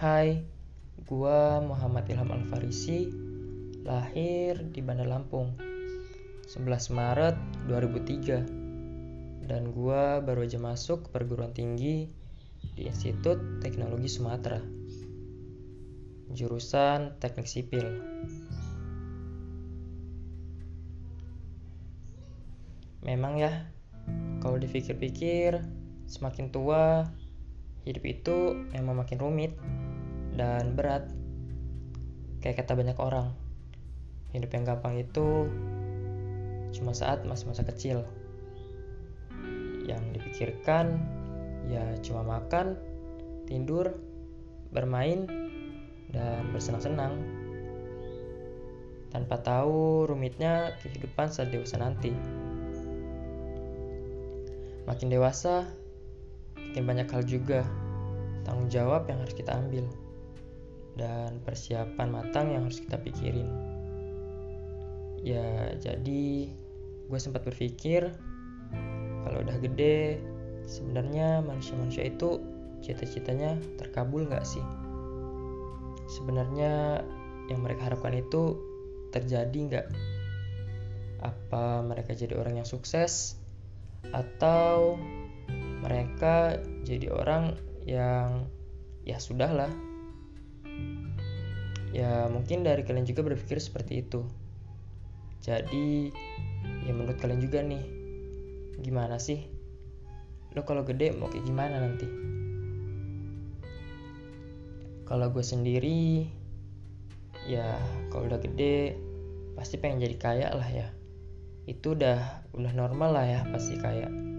Hai, gua Muhammad Ilham Alfarisi, lahir di Bandar Lampung, 11 Maret 2003. Dan gua baru aja masuk perguruan tinggi di Institut Teknologi Sumatera. Jurusan Teknik Sipil. Memang ya, kalau dipikir-pikir, semakin tua, hidup itu memang makin rumit dan berat. Kayak kata banyak orang, hidup yang gampang itu cuma saat masih masa kecil. Yang dipikirkan ya cuma makan, tidur, bermain, dan bersenang-senang. Tanpa tahu rumitnya kehidupan saat dewasa nanti. Makin dewasa, makin banyak hal juga tanggung jawab yang harus kita ambil dan persiapan matang yang harus kita pikirin. Ya, jadi gue sempat berpikir kalau udah gede, sebenarnya manusia-manusia itu cita-citanya terkabul nggak sih? Sebenarnya yang mereka harapkan itu terjadi nggak? Apa mereka jadi orang yang sukses? Atau mereka jadi orang yang ya sudahlah ya mungkin dari kalian juga berpikir seperti itu. Jadi ya menurut kalian juga nih gimana sih? Lo kalau gede mau kayak gimana nanti? Kalau gue sendiri ya kalau udah gede pasti pengen jadi kaya lah ya. Itu udah udah normal lah ya pasti kaya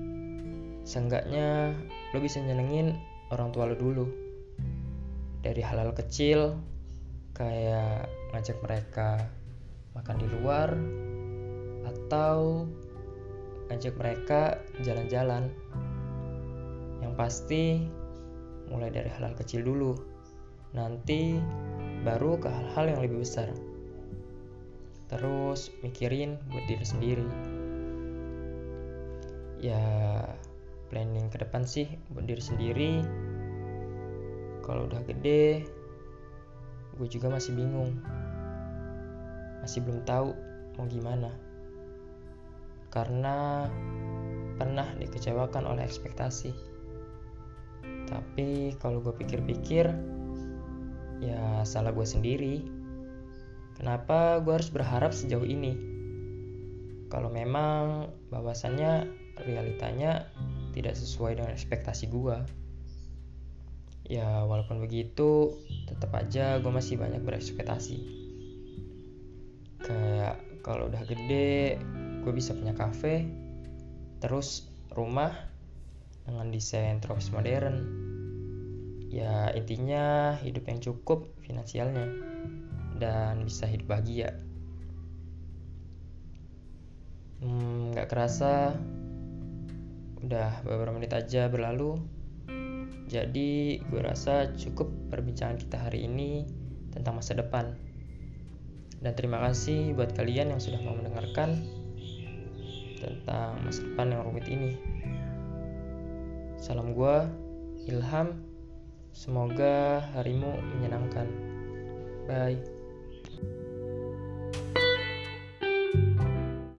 seenggaknya lo bisa nyenengin orang tua lo dulu. Dari hal-hal kecil kayak ngajak mereka makan di luar atau ngajak mereka jalan-jalan. Yang pasti mulai dari hal-hal kecil dulu. Nanti baru ke hal-hal yang lebih besar. Terus mikirin buat diri sendiri. Ya planning ke depan sih buat diri sendiri. Kalau udah gede gue juga masih bingung. Masih belum tahu mau gimana. Karena pernah dikecewakan oleh ekspektasi. Tapi kalau gue pikir-pikir ya salah gue sendiri. Kenapa gue harus berharap sejauh ini? Kalau memang bahwasannya realitanya tidak sesuai dengan ekspektasi gue ya walaupun begitu tetap aja gue masih banyak berekspektasi. Kayak kalau udah gede gue bisa punya cafe terus rumah dengan desain tropis modern. Ya intinya hidup yang cukup finansialnya dan bisa hidup bahagia. Hmm, gak kerasa udah beberapa menit aja berlalu. Jadi gue rasa cukup perbincangan kita hari ini tentang masa depan. Dan terima kasih buat kalian yang sudah mau mendengarkan tentang masa depan yang rumit ini. Salam gue Ilham. Semoga harimu menyenangkan. Bye